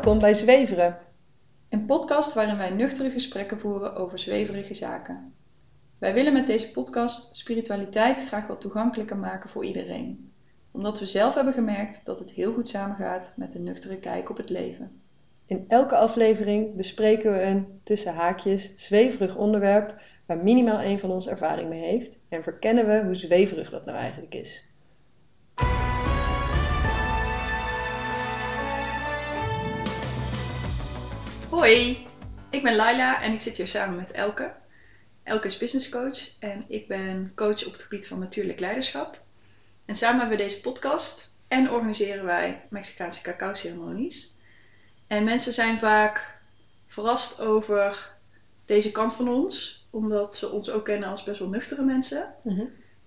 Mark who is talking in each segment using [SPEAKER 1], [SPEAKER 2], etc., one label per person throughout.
[SPEAKER 1] Welkom bij Zweveren.
[SPEAKER 2] Een podcast waarin wij nuchtere gesprekken voeren over zweverige zaken. Wij willen met deze podcast spiritualiteit graag wat toegankelijker maken voor iedereen. Omdat we zelf hebben gemerkt dat het heel goed samengaat met een nuchtere kijk op het leven.
[SPEAKER 1] In elke aflevering bespreken we een tussen haakjes zweverig onderwerp waar minimaal één van ons ervaring mee heeft en verkennen we hoe zweverig dat nou eigenlijk is.
[SPEAKER 2] Hoi, ik ben Laila en ik zit hier samen met Elke. Elke is business coach en ik ben coach op het gebied van natuurlijk leiderschap. En samen hebben we deze podcast en organiseren wij Mexicaanse cacao ceremonies. En mensen zijn vaak verrast over deze kant van ons, omdat ze ons ook kennen als best wel nuchtere mensen.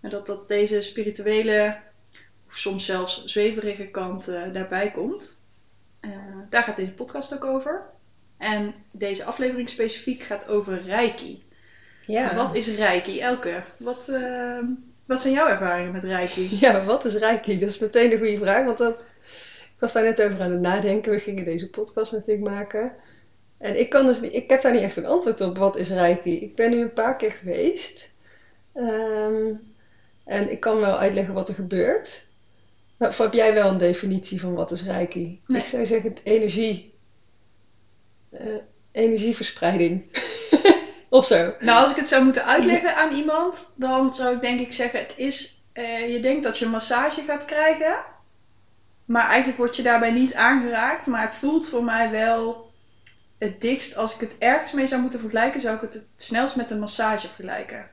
[SPEAKER 2] En dat, dat deze spirituele, of soms zelfs zweverige kant eh, daarbij komt. Eh, daar gaat deze podcast ook over. En deze aflevering specifiek gaat over Reiki.
[SPEAKER 1] Ja.
[SPEAKER 2] Wat is Reiki? Elke, wat, eh, wat zijn jouw ervaringen met Reiki?
[SPEAKER 1] Ja, wat is Reiki? Dat is meteen een goede vraag, want dat, ik was daar net over aan het nadenken. We gingen deze podcast natuurlijk maken. En ik, kan dus niet, ik heb daar niet echt een antwoord op, wat is Reiki? Ik ben nu een paar keer geweest. Ehm, en ik kan wel uitleggen wat er gebeurt. Maar heb jij wel een definitie van wat is Reiki?
[SPEAKER 2] Nee.
[SPEAKER 1] Ik zou zeggen energie. Eh, energieverspreiding. of zo.
[SPEAKER 2] Nou, als ik het zou moeten uitleggen aan iemand, dan zou ik denk ik zeggen: het is, eh, je denkt dat je een massage gaat krijgen, maar eigenlijk word je daarbij niet aangeraakt. Maar het voelt voor mij wel het dichtst. Als ik het ergens mee zou moeten vergelijken, zou ik het het snelst met een massage vergelijken.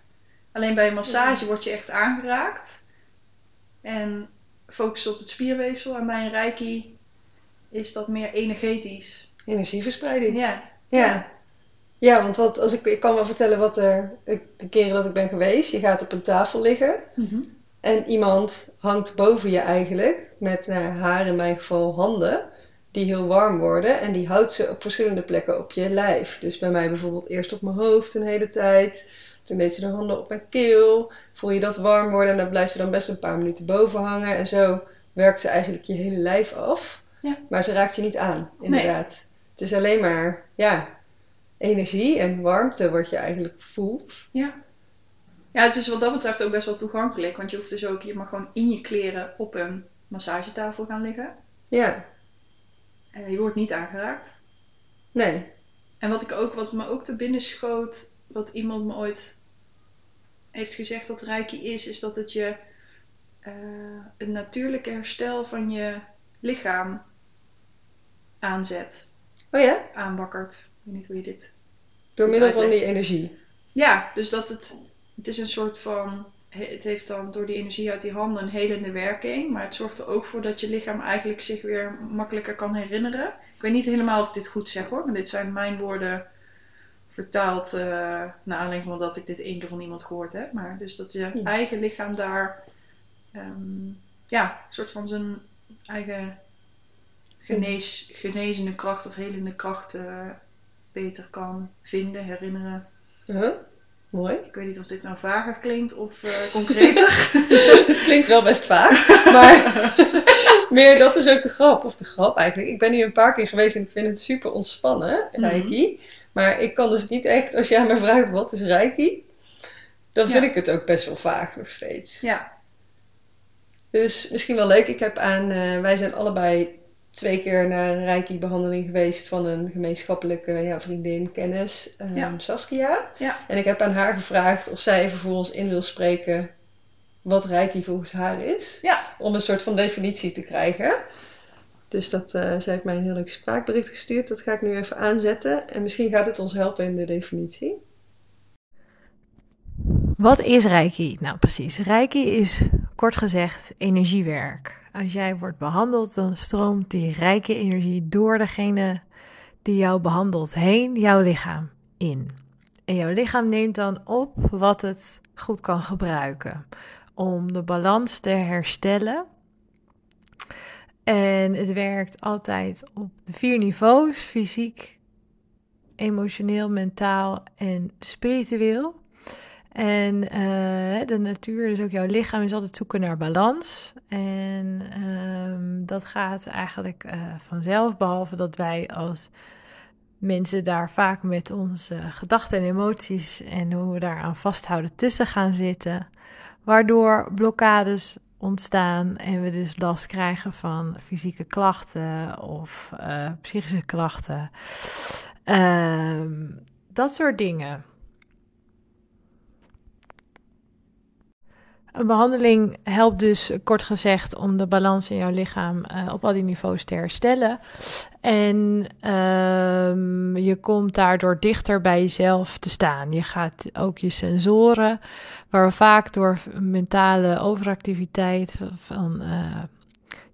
[SPEAKER 2] Alleen bij een massage word je echt aangeraakt en focus op het spierweefsel. En bij een reiki is dat meer energetisch.
[SPEAKER 1] Energieverspreiding.
[SPEAKER 2] Ja,
[SPEAKER 1] Ja. Ja, want wat, als ik, ik kan wel vertellen wat er de keren dat ik ben geweest. Je gaat op een tafel liggen en iemand hangt boven je eigenlijk met nou, haar in mijn geval handen die heel warm worden en die houdt ze op verschillende plekken op je lijf. Dus bij mij bijvoorbeeld eerst op mijn hoofd een hele tijd. Toen deed ze de handen op mijn keel. Voel je dat warm worden en dan blijft ze dan best een paar minuten boven hangen. En zo werkt ze eigenlijk je hele lijf af.
[SPEAKER 2] Ja.
[SPEAKER 1] Maar ze raakt je niet aan, inderdaad. Het is alleen maar, ja, energie en warmte wat je eigenlijk voelt.
[SPEAKER 2] Ja. Ja, het is wat dat betreft ook best wel toegankelijk. Want je hoeft dus ook, je mag gewoon in je kleren op een massagetafel gaan liggen.
[SPEAKER 1] Ja,
[SPEAKER 2] En je wordt niet aangeraakt.
[SPEAKER 1] nee.
[SPEAKER 2] En wat ik ook, wat me ook te binnen schoot, wat iemand me ooit heeft gezegd dat Reiki is, is dat het je eh, een natuurlijke herstel van je lichaam aanzet,
[SPEAKER 1] Oh ja?
[SPEAKER 2] aanwakkert. Ik weet niet hoe je dit
[SPEAKER 1] Door middel van die energie.
[SPEAKER 2] Ja, dus dat het, het is een soort van, het heeft dan door die energie uit die handen een helende werking, maar het zorgt er ook voor dat je lichaam eigenlijk zich weer makkelijker kan herinneren. Ik weet niet helemaal of ik dit goed zeg hoor, maar dit zijn mijn woorden vertaald eh naar aanleiding van dat ik dit één keer van iemand gehoord heb. Maar dus dat je
[SPEAKER 1] Ja.
[SPEAKER 2] eigen lichaam daar, ehm, ja, een soort van zijn eigen genees, genezende kracht of helende kracht beter kan vinden, herinneren.
[SPEAKER 1] Mooi.
[SPEAKER 2] Ik weet niet of dit nou vager klinkt of eh, concreter.
[SPEAKER 1] Het klinkt wel best vaag, maar meer dat is ook de grap. Of de grap eigenlijk. Ik ben hier een paar keer geweest en ik vind het super ontspannen,
[SPEAKER 2] Mhm.
[SPEAKER 1] Reiki. Maar ik kan dus niet echt, als jij me vraagt wat is Reiki, dan vind ik het ook best wel vaag nog steeds.
[SPEAKER 2] ja,
[SPEAKER 1] Dus misschien wel leuk. Ik heb aan, eh, wij zijn allebei twee keer naar een Reiki-behandeling geweest van een gemeenschappelijke ja, vriendin, kennis, ehm,
[SPEAKER 2] Ja.
[SPEAKER 1] Saskia.
[SPEAKER 2] Ja.
[SPEAKER 1] En ik heb aan haar gevraagd of zij even voor ons in wil spreken wat Reiki volgens haar is.
[SPEAKER 2] ja,
[SPEAKER 1] Om een soort van definitie te krijgen. Dus dat, eh zij heeft mij een heel leuk spraakbericht gestuurd. Dat ga ik nu even aanzetten. En misschien gaat het ons helpen in de definitie.
[SPEAKER 3] Wat is Reiki? Nou, precies. Reiki is kort gezegd energiewerk. Als jij wordt behandeld, dan stroomt die rijke energie door degene die jou behandelt heen, jouw lichaam in. En jouw lichaam neemt dan op wat het goed kan gebruiken om de balans te herstellen. En het werkt altijd op de vier niveaus: fysiek, emotioneel, mentaal en spiritueel. En uh, de natuur, dus ook jouw lichaam, is altijd zoeken naar balans. En um, dat gaat eigenlijk uh, vanzelf, behalve dat wij als mensen daar vaak met onze gedachten en emoties en hoe we daaraan vasthouden tussen gaan zitten. Waardoor blokkades ontstaan en we dus last krijgen van fysieke klachten of uh, psychische klachten. Uh, dat soort dingen. Een behandeling helpt dus, kort gezegd, om de balans in jouw lichaam uh, op al die niveaus te herstellen. En um, je komt daardoor dichter bij jezelf te staan. Je gaat ook je sensoren, waar we vaak door mentale overactiviteit van. Uh,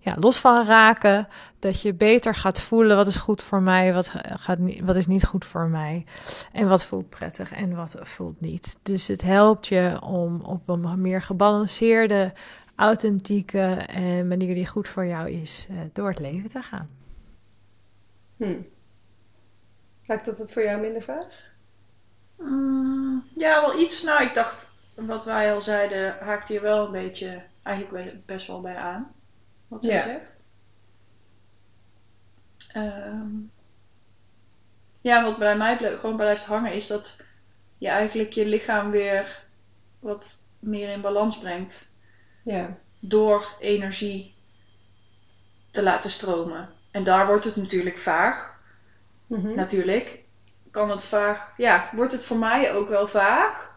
[SPEAKER 3] ja, los van raken. Dat je beter gaat voelen wat is goed voor mij, wat, gaat niet, wat is niet goed voor mij. En wat voelt prettig en wat voelt niet. Dus het helpt je om op een meer gebalanceerde, authentieke en manier die goed voor jou is, uh, door het leven te gaan.
[SPEAKER 1] Hmm. Lijkt dat het voor jou minder vaag?
[SPEAKER 2] Mm, ja, wel iets. Nou, ik dacht, wat wij al zeiden, haakt hier wel een beetje, eigenlijk best wel bij aan wat zij ja. zegt. Um, ja, wat bij mij gewoon blijft hangen is dat je eigenlijk je lichaam weer wat meer in balans brengt.
[SPEAKER 1] Ja.
[SPEAKER 2] Door energie te laten stromen. En daar wordt het natuurlijk vaag.
[SPEAKER 1] Mm-hmm.
[SPEAKER 2] Natuurlijk kan het vaag. Ja, wordt het voor mij ook wel vaag.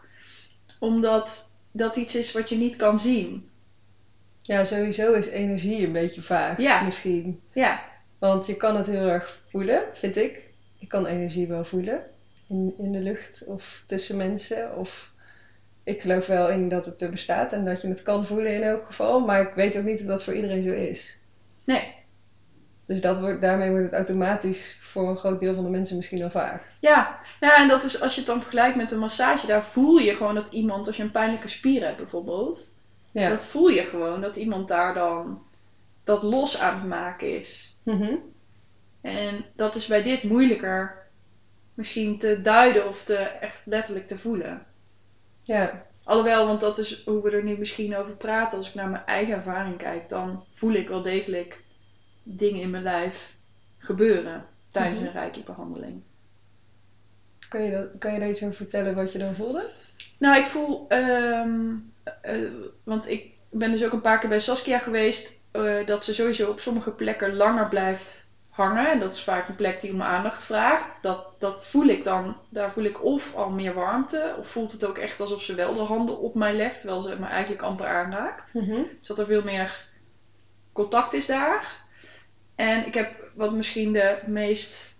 [SPEAKER 2] Omdat dat iets is wat je niet kan zien.
[SPEAKER 1] Ja, sowieso is energie een beetje vaag.
[SPEAKER 2] Ja.
[SPEAKER 1] Misschien.
[SPEAKER 2] Ja.
[SPEAKER 1] Want je kan het heel erg voelen, vind ik. Ik kan energie wel voelen. In, in de lucht of tussen mensen. Of ik geloof wel in dat het er bestaat en dat je het kan voelen in elk geval. Maar ik weet ook niet of dat voor iedereen zo is.
[SPEAKER 2] Nee.
[SPEAKER 1] Dus dat wordt, daarmee wordt het automatisch voor een groot deel van de mensen misschien al vaag.
[SPEAKER 2] Ja, ja en dat is als je het dan vergelijkt met een massage, daar voel je gewoon dat iemand, als je een pijnlijke spier hebt bijvoorbeeld,
[SPEAKER 1] Ja.
[SPEAKER 2] dat voel je gewoon, dat iemand daar dan dat los aan het maken is.
[SPEAKER 1] Mhm.
[SPEAKER 2] En dat is bij dit moeilijker misschien te duiden of te echt letterlijk te voelen.
[SPEAKER 1] Ja.
[SPEAKER 2] Alhoewel, want dat is hoe we er nu misschien over praten. Als ik naar mijn eigen ervaring kijk, dan voel ik wel degelijk dingen in mijn lijf gebeuren tijdens
[SPEAKER 1] Mhm.
[SPEAKER 2] een reiki-behandeling.
[SPEAKER 1] Kan je, dat, kan je daar iets over vertellen wat je dan voelde?
[SPEAKER 2] Nou, ik voel, ehm, eh, want ik ben dus ook een paar keer bij Saskia geweest, eh, dat ze sowieso op sommige plekken langer blijft hangen. En dat is vaak een plek die om aandacht vraagt. Dat, dat voel ik dan, daar voel ik of al meer warmte, of voelt het ook echt alsof ze wel de handen op mij legt, terwijl ze me eigenlijk amper aanraakt.
[SPEAKER 1] Mhm.
[SPEAKER 2] Dus dat er veel meer contact is daar. En ik heb wat misschien de meest,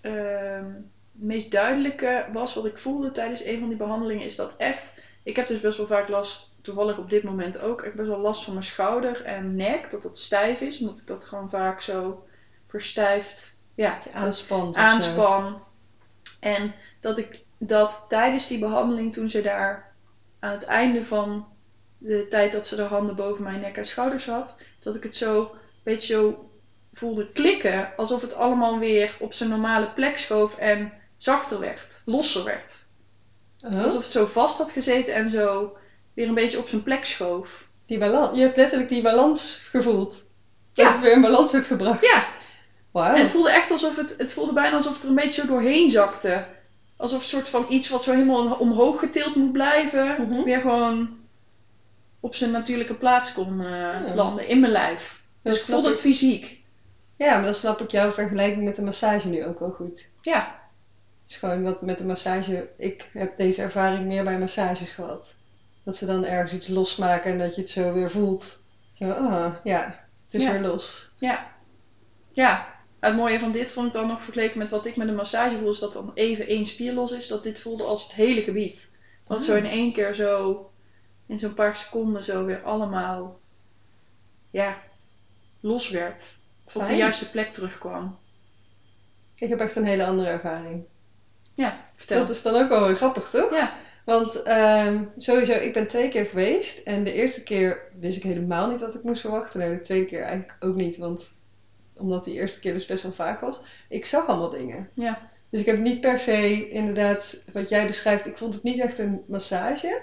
[SPEAKER 2] ehm, meest duidelijke was, wat ik voelde tijdens een van die behandelingen, is dat echt. Ik heb dus best wel vaak last, toevallig op dit moment ook, ik heb best wel last van mijn schouder en nek, dat dat stijf is, omdat ik dat gewoon vaak zo verstijfd, ja,
[SPEAKER 1] aanspant.
[SPEAKER 2] aanspan. En dat ik dat tijdens die behandeling, toen ze daar aan het einde van de tijd dat ze de handen boven mijn nek en schouders had, dat ik het zo, weet je, zo voelde klikken. Alsof het allemaal weer op zijn normale plek schoof en zachter werd, losser werd.
[SPEAKER 1] Oh,
[SPEAKER 2] Alsof het zo vast had gezeten en zo weer een beetje op zijn plek schoof.
[SPEAKER 1] die balans. Je hebt letterlijk die balans gevoeld. Dat
[SPEAKER 2] Ja.
[SPEAKER 1] het weer in balans wordt gebracht.
[SPEAKER 2] Ja,
[SPEAKER 1] Wauw.
[SPEAKER 2] En het voelde echt alsof het, het voelde bijna alsof het er een beetje zo doorheen zakte. Alsof een soort van iets wat zo helemaal omhoog getild moet blijven,
[SPEAKER 1] Mhm.
[SPEAKER 2] weer gewoon op zijn natuurlijke plaats kon eh, landen in mijn lijf.
[SPEAKER 1] Dat
[SPEAKER 2] Dus ik voelde het fysiek.
[SPEAKER 1] Ja, maar dan snap ik jouw vergelijking met de massage nu ook wel goed.
[SPEAKER 2] Ja,
[SPEAKER 1] Het is gewoon wat met de massage. Ik heb deze ervaring meer bij massages gehad. Dat ze dan ergens iets losmaken en dat je het zo weer voelt. Zo, ah, ja, het is
[SPEAKER 2] Ja.
[SPEAKER 1] weer los.
[SPEAKER 2] ja. Ja, het mooie van dit vond ik dan nog vergeleken met wat ik met een massage voel, is dat dan even één spier los is. Dat dit voelde als het hele gebied. Dat zo
[SPEAKER 1] Ah.
[SPEAKER 2] in één keer zo, in zo'n paar seconden zo weer allemaal, ja, los werd. Op de juiste plek terugkwam.
[SPEAKER 1] Ik heb echt een hele andere ervaring.
[SPEAKER 2] Ja, vertel.
[SPEAKER 1] Dat is dan ook wel weer grappig, toch?
[SPEAKER 2] Ja,
[SPEAKER 1] Want ehm, sowieso, ik ben twee keer geweest. En de eerste keer wist ik helemaal niet wat ik moest verwachten. En de tweede keer eigenlijk ook niet. Want omdat die eerste keer dus best wel vaag was. Ik zag allemaal dingen.
[SPEAKER 2] ja,
[SPEAKER 1] Dus ik heb niet per se inderdaad wat jij beschrijft. Ik vond het niet echt een massage.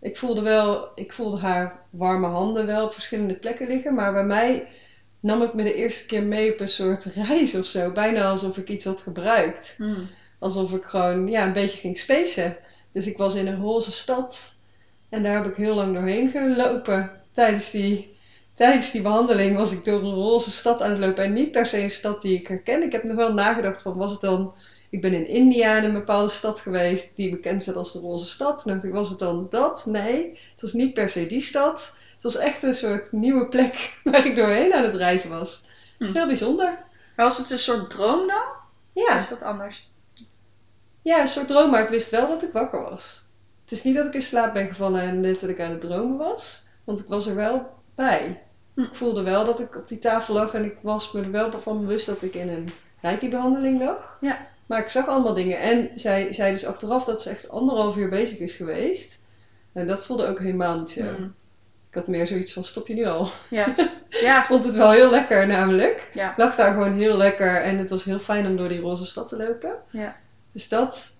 [SPEAKER 1] Ik voelde wel, ik voelde haar warme handen wel op verschillende plekken liggen. Maar bij mij nam ik me de eerste keer mee op een soort reis of zo. Bijna alsof ik iets had gebruikt.
[SPEAKER 2] Hmm.
[SPEAKER 1] Alsof ik gewoon ja, een beetje ging spacen. Dus ik was in een roze stad. En daar heb ik heel lang doorheen gelopen. Tijdens die, tijdens die behandeling was ik door een roze stad aan het lopen. En niet per se een stad die ik herken. Ik heb nog wel nagedacht van, was het dan... Ik ben in India in een bepaalde stad geweest die bekend staat als de roze stad. Toen dacht ik, was het dan dat? Nee, het was niet per se die stad. Het was echt een soort nieuwe plek waar ik doorheen aan het reizen was.
[SPEAKER 2] Hm.
[SPEAKER 1] Heel bijzonder.
[SPEAKER 2] Maar was het een soort droom dan?
[SPEAKER 1] Ja.
[SPEAKER 2] Of is dat anders?
[SPEAKER 1] Ja, een soort droom, maar ik wist wel dat ik wakker was. Het is niet dat ik in slaap ben gevallen en net dat ik aan het dromen was, want ik was er wel bij.
[SPEAKER 2] Hm.
[SPEAKER 1] Ik voelde wel dat ik op die tafel lag en ik was me er wel van bewust dat ik in een reiki-behandeling lag.
[SPEAKER 2] Ja.
[SPEAKER 1] Maar ik zag allemaal dingen en zij zei dus achteraf dat ze echt anderhalf uur bezig is geweest. En dat voelde ook helemaal niet zo.
[SPEAKER 2] Hmm.
[SPEAKER 1] Ik had meer zoiets van stop je nu al.
[SPEAKER 2] Ja.
[SPEAKER 1] Ik
[SPEAKER 2] Ja.
[SPEAKER 1] vond het wel heel lekker namelijk.
[SPEAKER 2] Ja.
[SPEAKER 1] Ik lag daar gewoon heel lekker en het was heel fijn om door die roze stad te lopen.
[SPEAKER 2] Ja.
[SPEAKER 1] Dus dat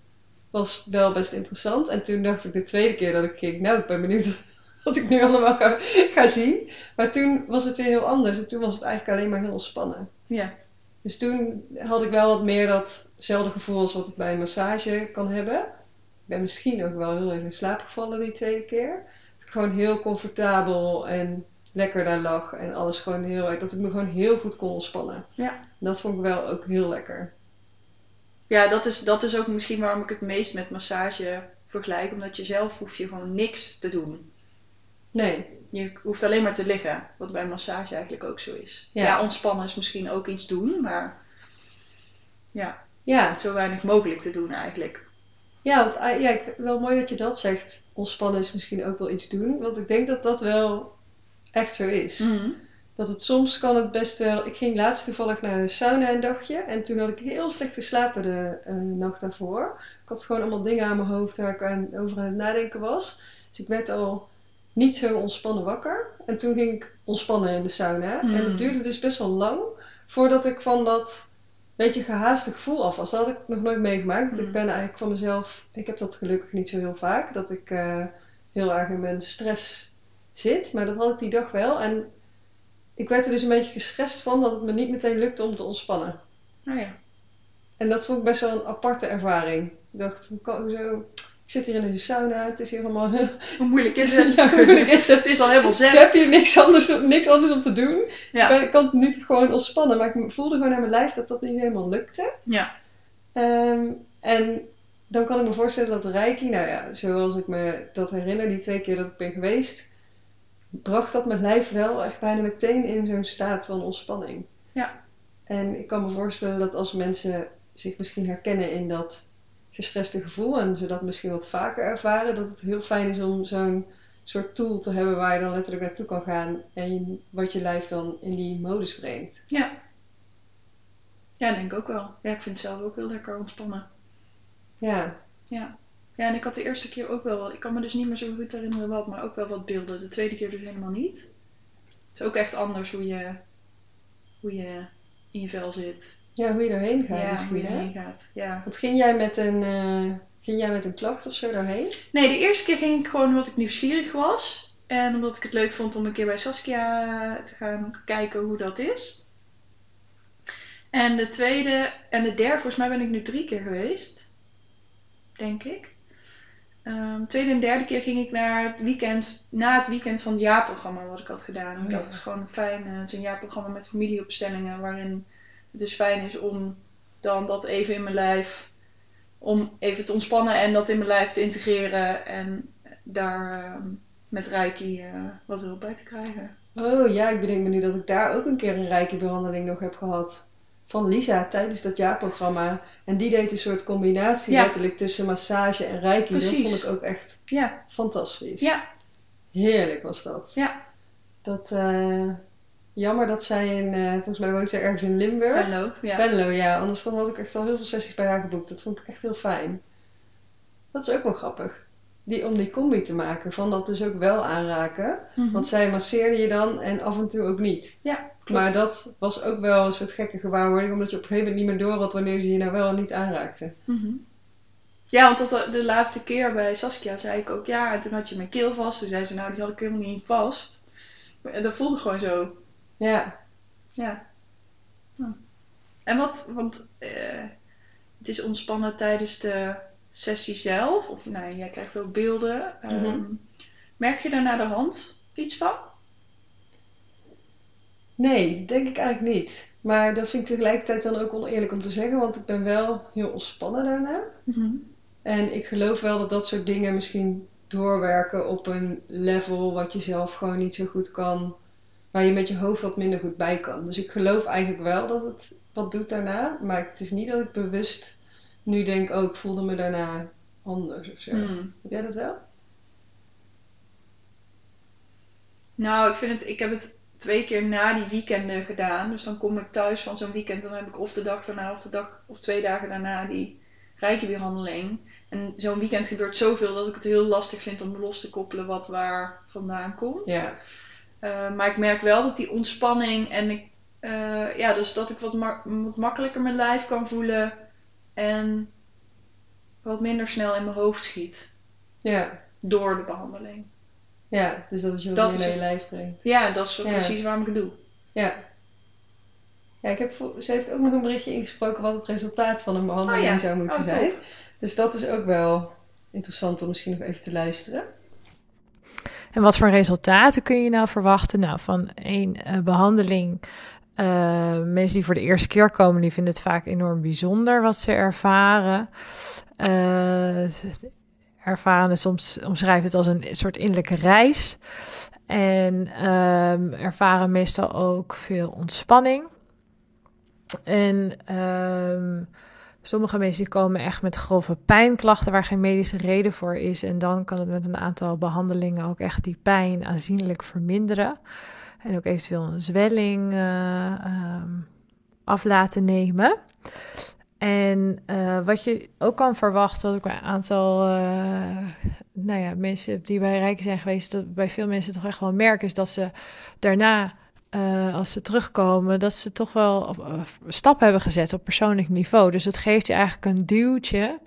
[SPEAKER 1] was wel best interessant. En toen dacht ik de tweede keer dat ik ging, nou, ik ben benieuwd wat ik nu allemaal ga, ga zien. Maar toen was het weer heel anders. En toen was het eigenlijk alleen maar heel ontspannen.
[SPEAKER 2] Ja.
[SPEAKER 1] Dus toen had ik wel wat meer datzelfde gevoel als wat ik bij een massage kan hebben. Ik ben misschien ook wel heel even in slaap gevallen die tweede keer. Dat ik gewoon heel comfortabel en lekker daar lag. En alles gewoon heel, dat ik me gewoon heel goed kon ontspannen.
[SPEAKER 2] Ja.
[SPEAKER 1] En dat vond ik wel ook heel lekker.
[SPEAKER 2] Ja, dat is, dat is ook misschien waarom ik het meest met massage vergelijk. Omdat je zelf hoef je gewoon niks te doen.
[SPEAKER 1] Nee,
[SPEAKER 2] Je hoeft alleen maar te liggen. Wat bij massage eigenlijk ook zo is.
[SPEAKER 1] Ja.
[SPEAKER 2] Ja, ontspannen is misschien ook iets doen. Maar ja,
[SPEAKER 1] ja.
[SPEAKER 2] zo weinig mogelijk te doen eigenlijk.
[SPEAKER 1] Ja, want ah, ja, wel mooi dat je dat zegt. Ontspannen is misschien ook wel iets doen. Want ik denk dat dat wel echt zo is.
[SPEAKER 2] Mhm.
[SPEAKER 1] Dat het soms kan het best wel... Ik ging laatst toevallig naar de sauna een dagje. En toen had ik heel slecht geslapen de eh, nacht daarvoor. Ik had gewoon allemaal dingen aan mijn hoofd waar ik aan, over aan het nadenken was. Dus ik werd al niet zo ontspannen wakker. En toen ging ik ontspannen in de sauna. En
[SPEAKER 2] Hmm.
[SPEAKER 1] het duurde dus best wel lang voordat ik van dat beetje gehaaste gevoel af was. Dat had ik nog nooit meegemaakt. Want
[SPEAKER 2] Hmm.
[SPEAKER 1] ik ben eigenlijk van mezelf... Ik heb dat gelukkig niet zo heel vaak. Dat ik eh, heel erg in mijn stress zit. Maar dat had ik die dag wel. En ik werd er dus een beetje gestrest van dat het me niet meteen lukte om te ontspannen.
[SPEAKER 2] Nou ja.
[SPEAKER 1] En dat vond ik best wel een aparte ervaring. Ik dacht, hoe kan, hoezo? Ik zit hier in deze sauna, het is hier allemaal...
[SPEAKER 2] Hoe moeilijk is het?
[SPEAKER 1] ja, hoe moeilijk is het?
[SPEAKER 2] Het is al helemaal
[SPEAKER 1] Ik
[SPEAKER 2] zen.
[SPEAKER 1] heb hier niks anders, niks anders om te doen. Ik,
[SPEAKER 2] Ja.
[SPEAKER 1] kan, ik kan het nu gewoon ontspannen. Maar ik voelde gewoon aan mijn lijf dat dat niet helemaal lukte.
[SPEAKER 2] Ja.
[SPEAKER 1] Ehm, en dan kan ik me voorstellen dat Reiki, nou ja, zoals ik me dat herinner, die twee keer dat ik ben geweest, bracht dat mijn lijf wel echt bijna meteen in zo'n staat van ontspanning.
[SPEAKER 2] Ja.
[SPEAKER 1] En ik kan me voorstellen dat als mensen zich misschien herkennen in dat gestreste gevoel en ze dat misschien wat vaker ervaren, dat het heel fijn is om zo'n soort tool te hebben waar je dan letterlijk naartoe kan gaan en wat je lijf dan in die modus brengt.
[SPEAKER 2] Ja. Ja, denk ik ook wel. Ja, ik vind het zelf ook heel lekker ontspannen.
[SPEAKER 1] Ja,
[SPEAKER 2] Ja. Ja, en ik had de eerste keer ook wel, ik kan me dus niet meer zo goed herinneren wat, maar ook wel wat beelden. De tweede keer dus helemaal niet. Het is ook echt anders hoe je, hoe je in je vel zit.
[SPEAKER 1] ja hoe je erheen gaat
[SPEAKER 2] ja, hoe je
[SPEAKER 1] hè?
[SPEAKER 2] erheen gaat. Ja.
[SPEAKER 1] Want ging jij met een, eh, ging jij met een klacht of zo daarheen?
[SPEAKER 2] Nee, de eerste keer ging ik gewoon omdat ik nieuwsgierig was. En omdat ik het leuk vond om een keer bij Saskia te gaan kijken hoe dat is. En de tweede en de derde, volgens mij ben ik nu drie keer geweest. Denk ik. Ehm, tweede en derde keer ging ik naar het weekend, na het weekend van het jaarprogramma wat ik had gedaan.
[SPEAKER 1] Oh
[SPEAKER 2] ik
[SPEAKER 1] ja.
[SPEAKER 2] dacht, het is gewoon fijn. eh, het is een jaarprogramma met familieopstellingen waarin het dus fijn is om dan dat even in mijn lijf, om even te ontspannen en dat in mijn lijf te integreren en daar ehm, met Reiki eh, wat hulp bij te krijgen.
[SPEAKER 1] Oh ja, ik bedenk me nu dat ik daar ook een keer een rijke behandeling nog heb gehad. Van Lisa tijdens dat jaarprogramma. En die deed een soort combinatie
[SPEAKER 2] Ja.
[SPEAKER 1] letterlijk tussen massage en reiki. Dat vond ik ook echt
[SPEAKER 2] Ja,
[SPEAKER 1] fantastisch.
[SPEAKER 2] ja,
[SPEAKER 1] Heerlijk was dat.
[SPEAKER 2] ja.
[SPEAKER 1] Dat, eh, jammer dat zij in, eh, volgens mij woont zij ergens in Limburg.
[SPEAKER 2] Venlo, ja.
[SPEAKER 1] Venlo, ja. Anders dan had ik echt al heel veel sessies bij haar geboekt. Dat vond ik echt heel fijn. Dat is ook wel grappig. Die, om die combi te maken. Van dat dus ook wel aanraken.
[SPEAKER 2] Mhm.
[SPEAKER 1] Want zij masseerde je dan en af en toe ook niet.
[SPEAKER 2] Ja. Klopt.
[SPEAKER 1] Maar dat was ook wel een soort gekke gewaarwording, omdat je op een gegeven moment niet meer door had wanneer ze je nou wel en niet aanraakte.
[SPEAKER 2] Mhm. Ja, want dat, de, de laatste keer bij Saskia zei ik ook ja, en toen had je mijn keel vast. Toen zei ze, nou, die had ik helemaal niet vast. En dat voelde gewoon zo.
[SPEAKER 1] Ja,
[SPEAKER 2] Ja. Hm. En wat, want eh, het is ontspannen tijdens de sessie zelf. Of nou, jij krijgt ook beelden. Ehm,
[SPEAKER 1] Mhm.
[SPEAKER 2] merk je daar naar de hand iets van?
[SPEAKER 1] Nee, denk ik eigenlijk niet. Maar dat vind ik tegelijkertijd dan ook oneerlijk om te zeggen, want ik ben wel heel ontspannen daarna. En ik geloof wel dat dat soort dingen misschien doorwerken op een level wat je zelf gewoon niet zo goed kan, waar je met je hoofd wat minder goed bij kan. Dus ik geloof eigenlijk wel dat het wat doet daarna, maar het is niet dat ik bewust nu denk, oh, ik voelde me daarna anders of zo.
[SPEAKER 2] Hmm.
[SPEAKER 1] Heb jij dat wel?
[SPEAKER 2] Nou, ik, vind het, ik heb het twee keer na die weekenden gedaan. Dus dan kom ik thuis van zo'n weekend. Dan heb ik of de dag daarna of de dag of twee dagen daarna die rijkenbehandeling. En zo'n weekend gebeurt zoveel dat ik het heel lastig vind om los te koppelen wat waar vandaan komt.
[SPEAKER 1] Ja.
[SPEAKER 2] Uh, maar ik merk wel dat die ontspanning en ik, uh, ja, dus dat ik wat, ma wat makkelijker mijn lijf kan voelen en wat minder snel in mijn hoofd schiet
[SPEAKER 1] Ja.
[SPEAKER 2] door de behandeling.
[SPEAKER 1] Ja, dus dat wat
[SPEAKER 2] is
[SPEAKER 1] naar je
[SPEAKER 2] het.
[SPEAKER 1] lijf brengt.
[SPEAKER 2] Ja, dat is
[SPEAKER 1] Ja.
[SPEAKER 2] precies waarom ik het doe.
[SPEAKER 1] Ja. Ja, ik heb, ze heeft ook nog een berichtje ingesproken wat het resultaat van een behandeling
[SPEAKER 2] Oh ja.
[SPEAKER 1] zou moeten
[SPEAKER 2] Oh, top.
[SPEAKER 1] zijn. Dus dat is ook wel interessant om misschien nog even te luisteren.
[SPEAKER 3] En wat voor resultaten kun je nou verwachten? Nou, van één eh, behandeling. eh, mensen die voor de eerste keer komen, die vinden het vaak enorm bijzonder wat ze ervaren. Eh, ervaren soms omschrijven het als een soort innerlijke reis. En ehm, ervaren meestal ook veel ontspanning. En ehm, sommige mensen komen echt met grove pijnklachten waar geen medische reden voor is. En dan kan het met een aantal behandelingen ook echt die pijn aanzienlijk verminderen. En ook eventueel een zwelling ehm, af laten nemen. En eh, wat je ook kan verwachten, wat ik bij een aantal eh, nou mensen die bij Rijken zijn geweest, dat bij veel mensen toch echt wel merken, is dat ze daarna, eh, als ze terugkomen, dat ze toch wel stappen hebben gezet op persoonlijk niveau. Dus het geeft je eigenlijk een duwtje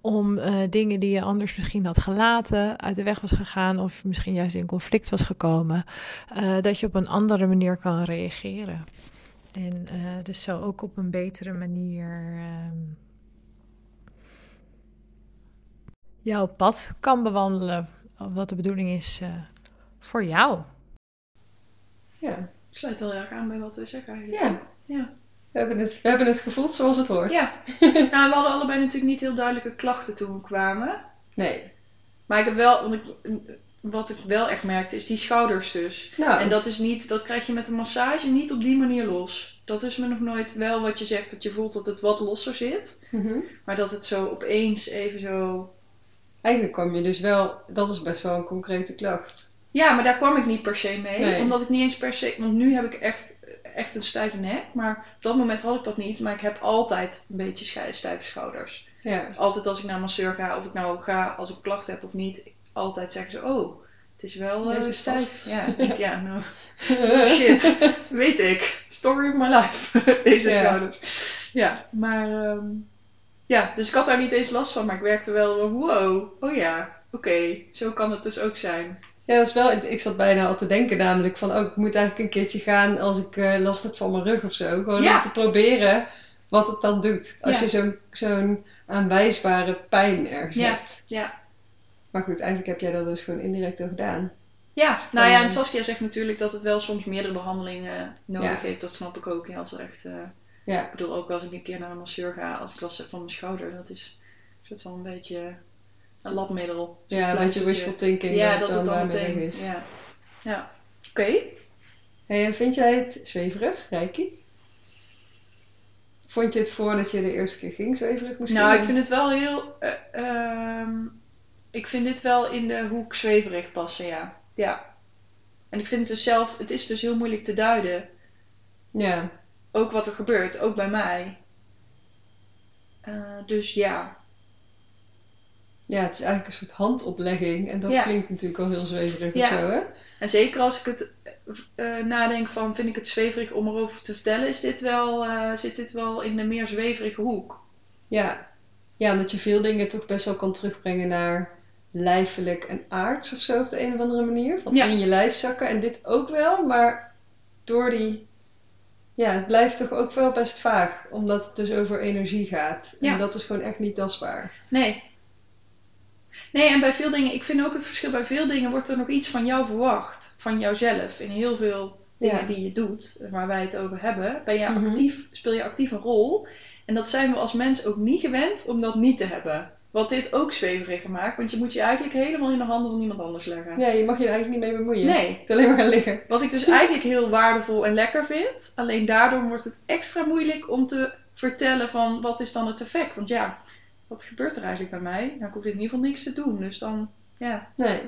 [SPEAKER 3] om dingen die je anders misschien had gelaten, uit de weg was gegaan of misschien juist in conflict was gekomen, dat je op een andere manier kan reageren. En eh, dus zo ook op een betere manier ehm, jouw pad kan bewandelen. Wat de bedoeling is eh, voor jou.
[SPEAKER 1] Ja.
[SPEAKER 2] Sluit wel erg aan bij wat we zeggen eigenlijk.
[SPEAKER 1] Ja.
[SPEAKER 2] Ja.
[SPEAKER 1] We hebben het, we hebben het gevoeld zoals het hoort.
[SPEAKER 2] Ja. nou, we hadden allebei natuurlijk niet heel duidelijke klachten toen we kwamen.
[SPEAKER 1] Nee.
[SPEAKER 2] Maar ik heb wel, want ik, wat ik wel echt merkte, is die schouders dus.
[SPEAKER 1] Nou,
[SPEAKER 2] En dat is niet, dat krijg je met een massage niet op die manier los. Dat is me nog nooit wel wat je zegt, dat je voelt dat het wat losser zit.
[SPEAKER 1] mhm.
[SPEAKER 2] Maar dat het zo opeens even zo...
[SPEAKER 1] eigenlijk kwam je dus wel, dat is best wel een concrete klacht.
[SPEAKER 2] Ja, maar daar kwam ik niet per se mee.
[SPEAKER 1] Nee.
[SPEAKER 2] Omdat ik niet eens per se... Want nu heb ik echt, echt een stijve nek. Maar op dat moment had ik dat niet. Maar ik heb altijd een beetje stijve schouders.
[SPEAKER 1] Ja.
[SPEAKER 2] Altijd als ik naar een masseur ga, of ik nou ga als ik klachten heb of niet. Altijd zeggen ze, oh, het is wel eh,
[SPEAKER 1] Deze is
[SPEAKER 2] stijf.
[SPEAKER 1] vast.
[SPEAKER 2] Ja, ik ja, nou... Shit, weet ik. Story of my life. Deze
[SPEAKER 1] Ja.
[SPEAKER 2] schouders. Ja, maar... ehm, ja, dus ik had daar niet eens last van. Maar ik werkte wel, van, wow, oh ja, oké. zo kan het dus ook zijn.
[SPEAKER 1] Ja, dat is wel, ik zat bijna al te denken namelijk van, oh, ik moet eigenlijk een keertje gaan als ik eh, last heb van mijn rug of zo. Gewoon
[SPEAKER 2] Ja.
[SPEAKER 1] om te proberen wat het dan doet. Als je zo'n zo'n aanwijsbare pijn ergens
[SPEAKER 2] Ja.
[SPEAKER 1] hebt.
[SPEAKER 2] Ja.
[SPEAKER 1] Maar goed, eigenlijk heb jij dat dus gewoon indirect al gedaan.
[SPEAKER 2] Ja, nou ja, en Saskia zegt natuurlijk dat het wel soms meerdere behandelingen nodig
[SPEAKER 1] Ja.
[SPEAKER 2] heeft. Dat snap ik ook. Ja, als er echt, eh,
[SPEAKER 1] Ja,
[SPEAKER 2] ik bedoel, ook als ik een keer naar een masseur ga, als ik last heb van mijn schouder, dat is soort van een beetje een labmiddel.
[SPEAKER 1] Ja een beetje wishful thinking
[SPEAKER 2] Ja,
[SPEAKER 1] dat
[SPEAKER 2] dat
[SPEAKER 1] het dan
[SPEAKER 2] dan meteen
[SPEAKER 1] is.
[SPEAKER 2] Ja, ja. oké.
[SPEAKER 1] Hey, en vind jij het zweverig, Reiki? Vond je het voordat je de eerste keer ging zweverig misschien?
[SPEAKER 2] Nou, ik vind het wel heel. eh, ehm, ik vind dit wel in de hoek zweverig passen, ja. Ja. En ik vind het dus zelf, het is dus heel moeilijk te duiden.
[SPEAKER 1] Ja,
[SPEAKER 2] Ook wat er gebeurt, ook bij mij. Eh, dus ja.
[SPEAKER 1] Ja, het is eigenlijk een soort handoplegging. En dat
[SPEAKER 2] Ja.
[SPEAKER 1] klinkt natuurlijk al heel zweverig
[SPEAKER 2] Ja.
[SPEAKER 1] of zo, hè?
[SPEAKER 2] En zeker als ik het eh, nadenk van, vind ik het zweverig om erover te vertellen, is dit wel, eh, zit dit wel in de meer zweverige hoek.
[SPEAKER 1] Ja. ja, omdat je veel dingen toch best wel kan terugbrengen naar lijfelijk en aards of zo op de een of andere manier. Van
[SPEAKER 2] Ja.
[SPEAKER 1] in je lijf zakken. En dit ook wel, maar door die... Ja, het blijft toch ook wel best vaag. Omdat het dus over energie gaat.
[SPEAKER 2] Ja.
[SPEAKER 1] En dat is gewoon echt niet tastbaar.
[SPEAKER 2] Nee. Nee, en bij veel dingen, ik vind ook het verschil, bij veel dingen wordt er nog iets van jou verwacht. Van jouzelf. In heel veel dingen
[SPEAKER 1] Ja.
[SPEAKER 2] die je doet, waar wij het over hebben, ben je
[SPEAKER 1] Mhm.
[SPEAKER 2] actief, speel je actief een rol. En dat zijn we als mens ook niet gewend om dat niet te hebben. Wat dit ook zweveriger maakt, want je moet je eigenlijk helemaal in de handen van iemand anders leggen.
[SPEAKER 1] Ja, je mag je er eigenlijk niet mee bemoeien.
[SPEAKER 2] Nee.
[SPEAKER 1] Het alleen maar gaan liggen.
[SPEAKER 2] Wat ik dus eigenlijk heel waardevol en lekker vind. Alleen daardoor wordt het extra moeilijk om te vertellen van wat is dan het effect. Want ja, wat gebeurt er eigenlijk bij mij? Nou, ik hoef in ieder geval niks te doen. Dus dan, ja.
[SPEAKER 1] Nee.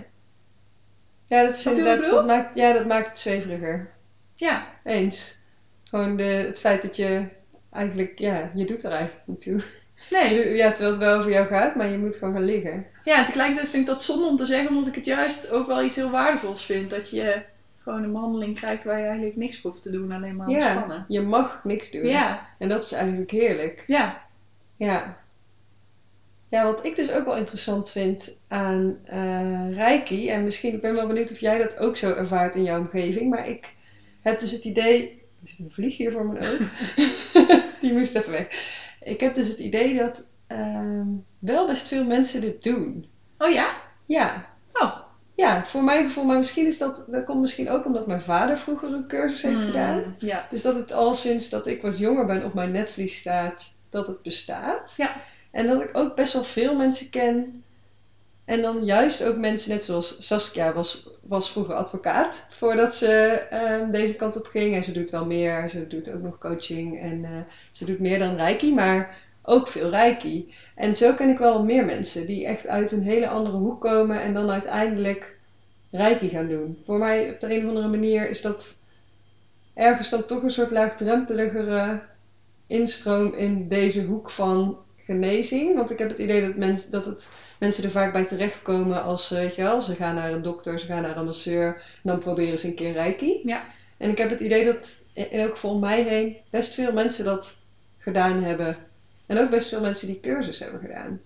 [SPEAKER 1] Ja, dat is dat
[SPEAKER 2] bedoel?
[SPEAKER 1] maakt, ja, dat maakt het zweveriger.
[SPEAKER 2] Ja,
[SPEAKER 1] Eens. Gewoon de, het feit dat je eigenlijk, ja, je doet er eigenlijk niet toe.
[SPEAKER 2] Nee.
[SPEAKER 1] Ja, terwijl het wel over jou gaat, maar je moet gewoon gaan liggen.
[SPEAKER 2] Ja, en tegelijkertijd vind ik dat zonde om te zeggen, omdat ik het juist ook wel iets heel waardevols vind. Dat je gewoon een behandeling krijgt waar je eigenlijk niks voor hoeft te doen, alleen maar
[SPEAKER 1] Ja,
[SPEAKER 2] ontspannen.
[SPEAKER 1] je mag niks doen.
[SPEAKER 2] Ja,
[SPEAKER 1] En dat is eigenlijk heerlijk.
[SPEAKER 2] ja.
[SPEAKER 1] Ja. Ja, wat ik dus ook wel interessant vind aan eh Reiki, en misschien, ik ben wel benieuwd of jij dat ook zo ervaart in jouw omgeving, maar ik heb dus het idee, er zit een vlieg hier voor mijn oog, die moest even weg. Ik heb dus het idee dat ehm, wel best veel mensen dit doen.
[SPEAKER 2] Oh ja?
[SPEAKER 1] Ja,
[SPEAKER 2] Oh.
[SPEAKER 1] ja, voor mijn gevoel, maar misschien is dat, dat komt misschien ook omdat mijn vader vroeger een cursus heeft
[SPEAKER 2] Hmm,
[SPEAKER 1] gedaan.
[SPEAKER 2] Ja.
[SPEAKER 1] Dus dat het al sinds dat ik wat jonger ben op mijn netvlies staat, dat het bestaat.
[SPEAKER 2] Ja.
[SPEAKER 1] En dat ik ook best wel veel mensen ken. En dan juist ook mensen, net zoals Saskia was, was vroeger advocaat. Voordat ze ehm, deze kant op ging. En ze doet wel meer. Ze doet ook nog coaching. En eh, ze doet meer dan Reiki. Maar ook veel Reiki. En zo ken ik wel meer mensen. Die echt uit een hele andere hoek komen. En dan uiteindelijk Reiki gaan doen. Voor mij op de een of andere manier is dat ergens dan toch een soort laagdrempeligere instroom in deze hoek van genezing. Want ik heb het idee dat, mens, dat het, mensen er vaak bij terechtkomen als eh, weet je wel, ze gaan naar een dokter, ze gaan naar een masseur en dan proberen ze een keer reiki.
[SPEAKER 2] Ja.
[SPEAKER 1] En ik heb het idee dat in elk geval om mij heen best veel mensen dat gedaan hebben. En ook best veel mensen die cursus hebben gedaan.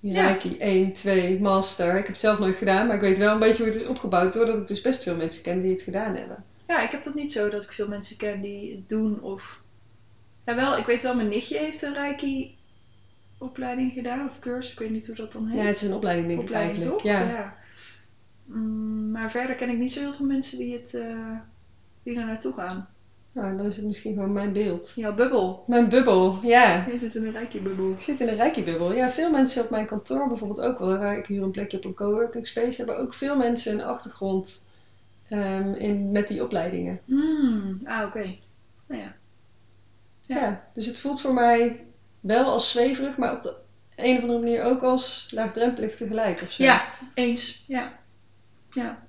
[SPEAKER 2] Ja.
[SPEAKER 1] Reiki 1, 2, master. Ik heb het zelf nooit gedaan, maar ik weet wel een beetje hoe het is opgebouwd. Doordat ik dus best veel mensen ken die het gedaan hebben.
[SPEAKER 2] Ja, ik heb dat niet zo dat ik veel mensen ken die het doen of... Ja, wel, ik weet wel, mijn nichtje heeft een Reiki opleiding gedaan, of cursus, ik weet niet hoe dat dan heet.
[SPEAKER 1] Ja, het is een opleiding denk
[SPEAKER 2] opleiding
[SPEAKER 1] ik eigenlijk.
[SPEAKER 2] toch?
[SPEAKER 1] Ja.
[SPEAKER 2] Mm, maar verder ken ik niet zo heel veel mensen die, het, eh, die er naartoe gaan.
[SPEAKER 1] Nou, dan is het misschien gewoon mijn beeld.
[SPEAKER 2] Jouw bubbel.
[SPEAKER 1] Mijn bubbel, ja.
[SPEAKER 2] Je zit in een Reiki-bubbel.
[SPEAKER 1] Ik zit in een Reiki-bubbel. Ja, veel mensen op mijn kantoor bijvoorbeeld ook wel. Waar ik huur een plekje op een coworking space. Hebben ook veel mensen een achtergrond ehm, in, met die opleidingen.
[SPEAKER 2] Hmm, ah, oké. Nou ja.
[SPEAKER 1] Ja.
[SPEAKER 2] Ja.
[SPEAKER 1] dus het voelt voor mij wel als zweverig, maar op de een of andere manier ook als laagdrempelig tegelijk of zo.
[SPEAKER 2] Ja, eens. Ja. Ja.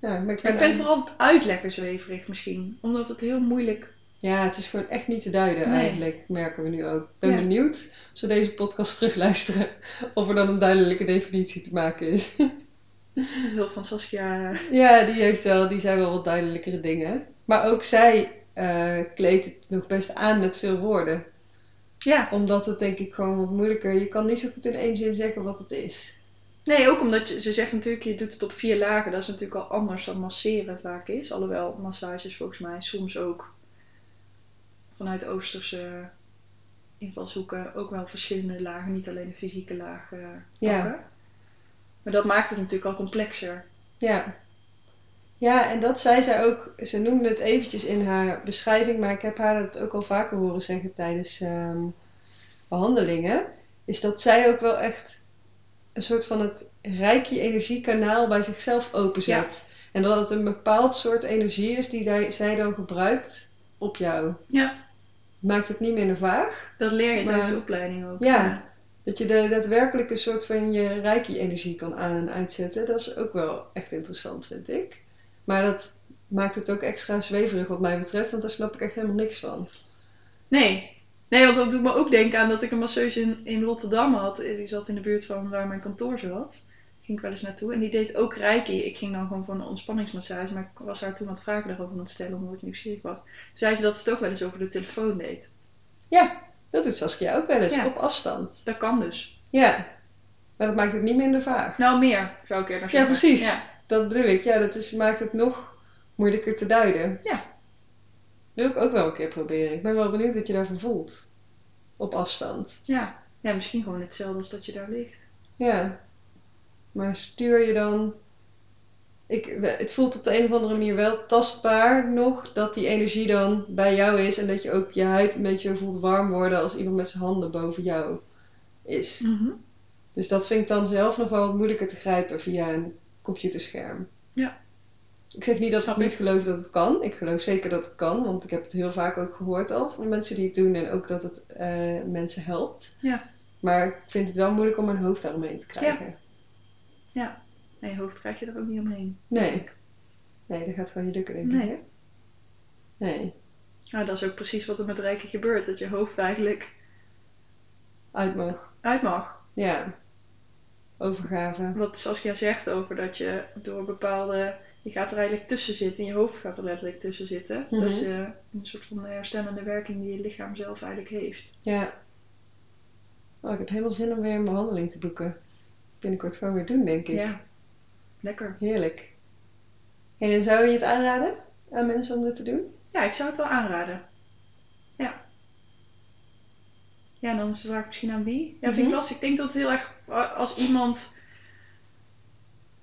[SPEAKER 1] ja maar ik, ben
[SPEAKER 2] Ik vind vooral het uitleggen zweverig misschien. Omdat het heel moeilijk...
[SPEAKER 1] Ja, het is gewoon echt niet te duiden
[SPEAKER 2] Nee.
[SPEAKER 1] eigenlijk, merken we nu ook. Ik ben
[SPEAKER 2] Ja.
[SPEAKER 1] benieuwd, als we deze podcast terugluisteren, of er dan een duidelijke definitie te maken is.
[SPEAKER 2] Hulp van Saskia...
[SPEAKER 1] Ja, die heeft wel, die zijn wel wat duidelijkere dingen. Maar ook zij eh, kleedt het nog best aan met veel woorden.
[SPEAKER 2] Ja.
[SPEAKER 1] Omdat het denk ik gewoon wat moeilijker. Je kan niet zo goed in één zin zeggen wat het is.
[SPEAKER 2] Nee, ook omdat je, ze zegt natuurlijk, je doet het op vier lagen. Dat is natuurlijk al anders dan masseren vaak is. Alhoewel massages volgens mij soms ook vanuit Oosterse invalshoeken ook wel verschillende lagen, niet alleen de fysieke laag eh
[SPEAKER 1] Ja.
[SPEAKER 2] pakken. Maar dat maakt het natuurlijk al complexer.
[SPEAKER 1] Ja. Ja, en dat zei zij ook. Ze noemde het eventjes in haar beschrijving, maar ik heb haar dat ook al vaker horen zeggen tijdens ehm, behandelingen. Is dat zij ook wel echt een soort van het rijkje energiekanaal bij zichzelf openzet. En dat het een bepaald soort energie is die daar- zij dan gebruikt op jou.
[SPEAKER 2] Ja.
[SPEAKER 1] Maakt het niet minder vaag.
[SPEAKER 2] Dat leer je tijdens de opleiding ook.
[SPEAKER 1] Ja. Dat je de daadwerkelijke soort van je reiki-energie kan aan- en uitzetten. Dat is ook wel echt interessant, vind ik. Maar dat maakt het ook extra zweverig wat mij betreft, want daar snap ik echt helemaal niks van.
[SPEAKER 2] Nee. Nee, want dat doet me ook denken aan dat ik een masseuse in, in Rotterdam had. Die zat in de buurt van waar mijn kantoor zat. Ging ik wel eens naartoe. En die deed ook reiki. Ik ging dan gewoon voor een ontspanningsmassage. Maar ik was haar toen wat vragen daarover aan het stellen, omdat ik nieuwsgierig was. Toen zei ze dat ze het ook wel eens over de telefoon deed.
[SPEAKER 1] Ja, dat doet Saskia ook wel eens,
[SPEAKER 2] Ja.
[SPEAKER 1] op afstand.
[SPEAKER 2] Dat kan dus.
[SPEAKER 1] Ja, maar dat maakt het niet minder vaag.
[SPEAKER 2] Nou, meer zou ik eerder
[SPEAKER 1] Ja,
[SPEAKER 2] zeggen.
[SPEAKER 1] precies.
[SPEAKER 2] Ja.
[SPEAKER 1] Dat bedoel ik. Ja, dat is, maakt het nog moeilijker te duiden.
[SPEAKER 2] Ja.
[SPEAKER 1] Wil ik ook wel een keer proberen. Ik ben wel benieuwd wat je daarvan voelt. Op afstand.
[SPEAKER 2] Ja. ja, misschien gewoon hetzelfde als dat je daar ligt.
[SPEAKER 1] Ja. Maar stuur je dan... Ik, het voelt op de een of andere manier wel tastbaar nog dat die energie dan bij jou is. En dat je ook je huid een beetje voelt warm worden als iemand met zijn handen boven jou is.
[SPEAKER 2] Mhm.
[SPEAKER 1] Dus dat vind ik dan zelf nog wel wat moeilijker te grijpen via een computerscherm.
[SPEAKER 2] Ja.
[SPEAKER 1] Ik zeg niet dat ik niet geloof dat het kan. Ik geloof zeker dat het kan, want ik heb het heel vaak ook gehoord al van mensen die het doen en ook dat het eh, mensen helpt.
[SPEAKER 2] Ja.
[SPEAKER 1] Maar ik vind het wel moeilijk om mijn hoofd daaromheen te krijgen.
[SPEAKER 2] Nee, je hoofd krijg je er ook niet omheen.
[SPEAKER 1] Nee. Nee, dat gaat gewoon niet lukken, denk
[SPEAKER 2] Nee.
[SPEAKER 1] ik. Hè? Nee.
[SPEAKER 2] Nou, dat is ook precies wat er met Rijken gebeurt. Dat je hoofd eigenlijk
[SPEAKER 1] Uit mag.
[SPEAKER 2] uit mag.
[SPEAKER 1] Ja. Overgave.
[SPEAKER 2] Wat Saskia zegt over dat je door bepaalde... Je gaat er eigenlijk tussen zitten. En je hoofd gaat er letterlijk tussen zitten.
[SPEAKER 1] Mhm.
[SPEAKER 2] Dat is eh, een soort van herstellende werking die je lichaam zelf eigenlijk heeft.
[SPEAKER 1] Ja. Oh, ik heb helemaal zin om weer een behandeling te boeken. Binnenkort gewoon weer doen, denk ik.
[SPEAKER 2] Ja, lekker.
[SPEAKER 1] Heerlijk. En zou je het aanraden aan mensen om dit te doen?
[SPEAKER 2] Ja, ik zou het wel aanraden. Ja. Ja, dan is de vraag misschien aan wie. Ja, vind
[SPEAKER 1] Mhm.
[SPEAKER 2] ik lastig. Ik denk dat het heel erg eh, als iemand...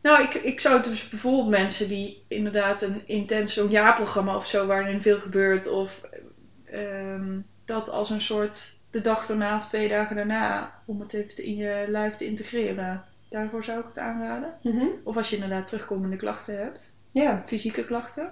[SPEAKER 2] Nou, ik, ik zou het dus bijvoorbeeld mensen die inderdaad een intens zo'n jaarprogramma of zo, waarin veel gebeurt, of ehm, dat als een soort de dag daarna of twee dagen daarna, om het even in je lijf te integreren. Daarvoor zou ik het aanraden. Of als je inderdaad terugkomende klachten hebt,
[SPEAKER 1] Ja.
[SPEAKER 2] fysieke klachten.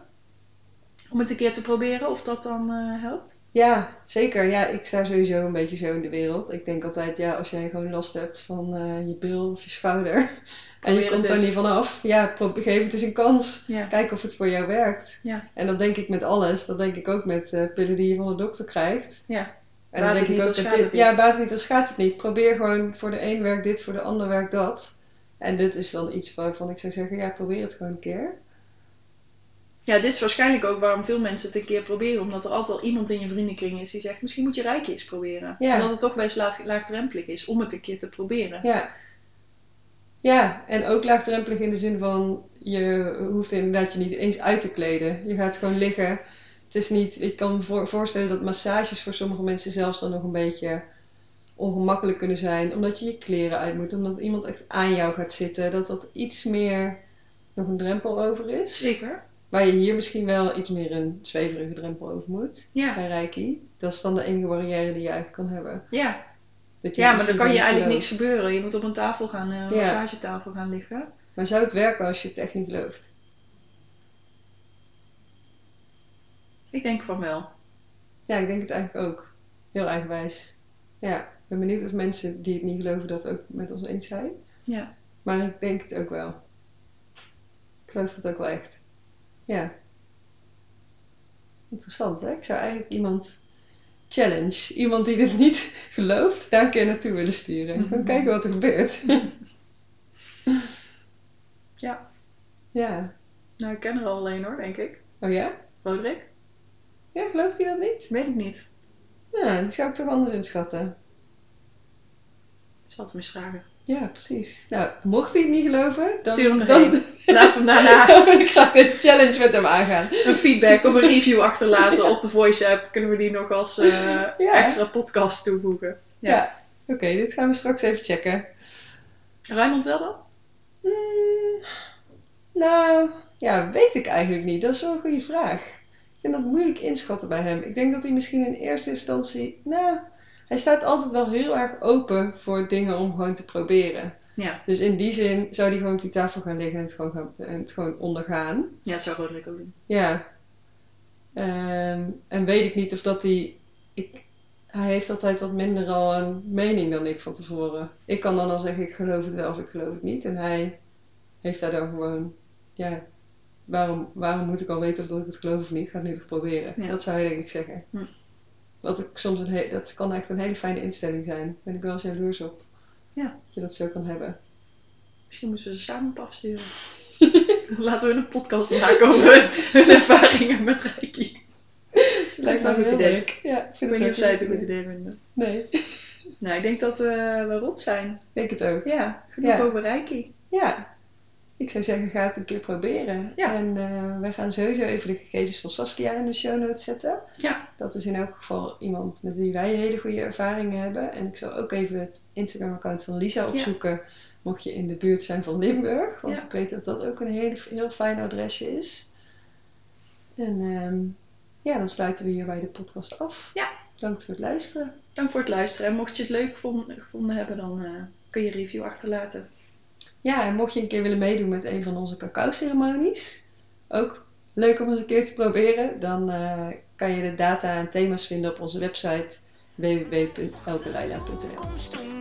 [SPEAKER 2] Om het een keer te proberen of dat dan eh, helpt.
[SPEAKER 1] ja, zeker. Ja, ik sta sowieso een beetje zo in de wereld. Ik denk altijd, ja, als jij gewoon last hebt van eh, je bil of je schouder en je komt
[SPEAKER 2] eens.
[SPEAKER 1] niet vanaf, ja, geef het eens een kans.
[SPEAKER 2] Ja.
[SPEAKER 1] Kijk of het voor jou werkt.
[SPEAKER 2] Ja.
[SPEAKER 1] En dat denk ik met alles. Dat denk ik ook met eh, pillen die je van de dokter krijgt.
[SPEAKER 2] Ja.
[SPEAKER 1] En
[SPEAKER 2] Baat
[SPEAKER 1] dan denk ik ook
[SPEAKER 2] schaadt
[SPEAKER 1] dit. Ja, baat het niet, dan schaadt het niet. Probeer gewoon voor de een werkt dit, voor de ander werkt dat. En dit is dan iets waarvan ik zou zeggen, ja, probeer het gewoon een keer.
[SPEAKER 2] Ja, dit is waarschijnlijk ook waarom veel mensen het een keer proberen. Omdat er altijd al iemand in je vriendenkring is die zegt, misschien moet je Reiki eens proberen.
[SPEAKER 1] Ja.
[SPEAKER 2] Omdat het toch best laag, laagdrempelig is om het een keer te proberen.
[SPEAKER 1] Ja. Ja, en ook laagdrempelig in de zin van, je hoeft inderdaad je niet eens uit te kleden. Je gaat gewoon liggen. Het is niet, ik kan me voor- voorstellen dat massages voor sommige mensen zelfs dan nog een beetje ongemakkelijk kunnen zijn. Omdat je je kleren uit moet, omdat iemand echt aan jou gaat zitten. Dat dat iets meer nog een drempel over is.
[SPEAKER 2] Zeker.
[SPEAKER 1] Waar je hier misschien wel iets meer een zweverige drempel over moet.
[SPEAKER 2] Ja.
[SPEAKER 1] Bij Reiki. Dat is dan de enige barrière die je eigenlijk kan hebben.
[SPEAKER 2] Ja.
[SPEAKER 1] Dat je
[SPEAKER 2] ja, maar dan kan je eigenlijk niks gebeuren. Je moet op een tafel gaan, eh, een
[SPEAKER 1] Ja.
[SPEAKER 2] massagetafel gaan liggen.
[SPEAKER 1] Maar zou het werken als je het echt niet gelooft?
[SPEAKER 2] Ik denk van wel.
[SPEAKER 1] Ja, ik denk het eigenlijk ook. Heel eigenwijs. Ja, ik ben benieuwd of mensen die het niet geloven dat ook met ons eens zijn.
[SPEAKER 2] Ja.
[SPEAKER 1] Maar ik denk het ook wel. Ik geloof het ook wel echt. Ja. Interessant, hè? Ik zou eigenlijk iemand challenge, iemand die dit niet gelooft, daar een keer naartoe willen sturen.
[SPEAKER 2] Mhm.
[SPEAKER 1] Gewoon kijken wat er gebeurt.
[SPEAKER 2] Ja.
[SPEAKER 1] Ja.
[SPEAKER 2] Nou, ik ken er al alleen hoor, denk ik.
[SPEAKER 1] Oh ja?
[SPEAKER 2] Roderick?
[SPEAKER 1] Ja, gelooft hij dat niet?
[SPEAKER 2] Weet ik niet.
[SPEAKER 1] Ja, die zou ik toch anders inschatten.
[SPEAKER 2] Ik zal het hem eens vragen.
[SPEAKER 1] Ja, precies. Nou, mocht hij het niet geloven, dan,
[SPEAKER 2] Stuur hem
[SPEAKER 1] dan.
[SPEAKER 2] Laten we hem daarna
[SPEAKER 1] ik graag deze challenge met hem aangaan.
[SPEAKER 2] een feedback of een review achterlaten op de voice app. Kunnen we die nog als eh,
[SPEAKER 1] Ja.
[SPEAKER 2] extra podcast toevoegen.
[SPEAKER 1] Ja.
[SPEAKER 2] Ja.
[SPEAKER 1] Oké, dit gaan we straks even checken.
[SPEAKER 2] Raymond wel dan?
[SPEAKER 1] Hmm, nou, ja, weet ik eigenlijk niet. Dat is wel een goede vraag. Ik vind dat moeilijk inschatten bij hem. Ik denk dat hij misschien in eerste instantie... Nou, hij staat altijd wel heel erg open voor dingen om gewoon te proberen.
[SPEAKER 2] Ja.
[SPEAKER 1] Dus in die zin zou hij gewoon op die tafel gaan liggen en het gewoon, gaan, en het gewoon ondergaan.
[SPEAKER 2] Ja, dat zou Roderick ook doen.
[SPEAKER 1] Ja. Ehm, en weet ik niet of dat hij... Ik, hij heeft altijd wat minder al een mening dan ik van tevoren. Ik kan dan al zeggen, ik geloof het wel of ik geloof het niet. En hij heeft daar dan gewoon... Ja, waarom, waarom moet ik al weten of dat ik het geloof of niet? Ik ga het nu toch proberen.
[SPEAKER 2] Ja.
[SPEAKER 1] Dat zou hij denk ik zeggen.
[SPEAKER 2] Hm.
[SPEAKER 1] Wat ik soms een he- dat kan echt een hele fijne instelling zijn. Daar ben ik wel eens jaloers op.
[SPEAKER 2] Ja.
[SPEAKER 1] Dat je dat zo kan hebben.
[SPEAKER 2] Misschien moeten we ze samen op afsturen. Laten we een podcast maken over hun ervaringen met Reiki.
[SPEAKER 1] Lijkt me
[SPEAKER 2] een goed idee.
[SPEAKER 1] leuk. Ja, ik
[SPEAKER 2] Ik
[SPEAKER 1] vind
[SPEAKER 2] weet niet of zij het een
[SPEAKER 1] goed
[SPEAKER 2] goed idee vinden.
[SPEAKER 1] Nee,
[SPEAKER 2] Nou, ik denk dat we wel rot zijn.
[SPEAKER 1] ik denk het ook.
[SPEAKER 2] Ja, genoeg
[SPEAKER 1] Ja.
[SPEAKER 2] over Reiki.
[SPEAKER 1] Ja, ik zou zeggen, ga het een keer proberen.
[SPEAKER 2] Ja.
[SPEAKER 1] En eh, wij gaan sowieso even de gegevens van Saskia in de show notes zetten.
[SPEAKER 2] Ja.
[SPEAKER 1] Dat is in elk geval iemand met wie wij hele goede ervaringen hebben. En ik zal ook even het Instagram-account van Lisa opzoeken. Mocht je in de buurt zijn van Limburg. Want
[SPEAKER 2] Ja.
[SPEAKER 1] ik weet dat dat ook een hele, heel fijn adresje is. En ehm, ja, dan sluiten we hierbij de podcast af.
[SPEAKER 2] Ja.
[SPEAKER 1] Dank voor het luisteren.
[SPEAKER 2] Dank voor het luisteren. En mocht je het leuk gevonden, gevonden hebben, dan eh, kun je een review achterlaten.
[SPEAKER 1] Ja, en mocht je een keer willen meedoen met een van onze cacao-ceremonies, ook leuk om eens een keer te proberen, dan eh, kan je de data en thema's vinden op onze website www.elkeleila.nl.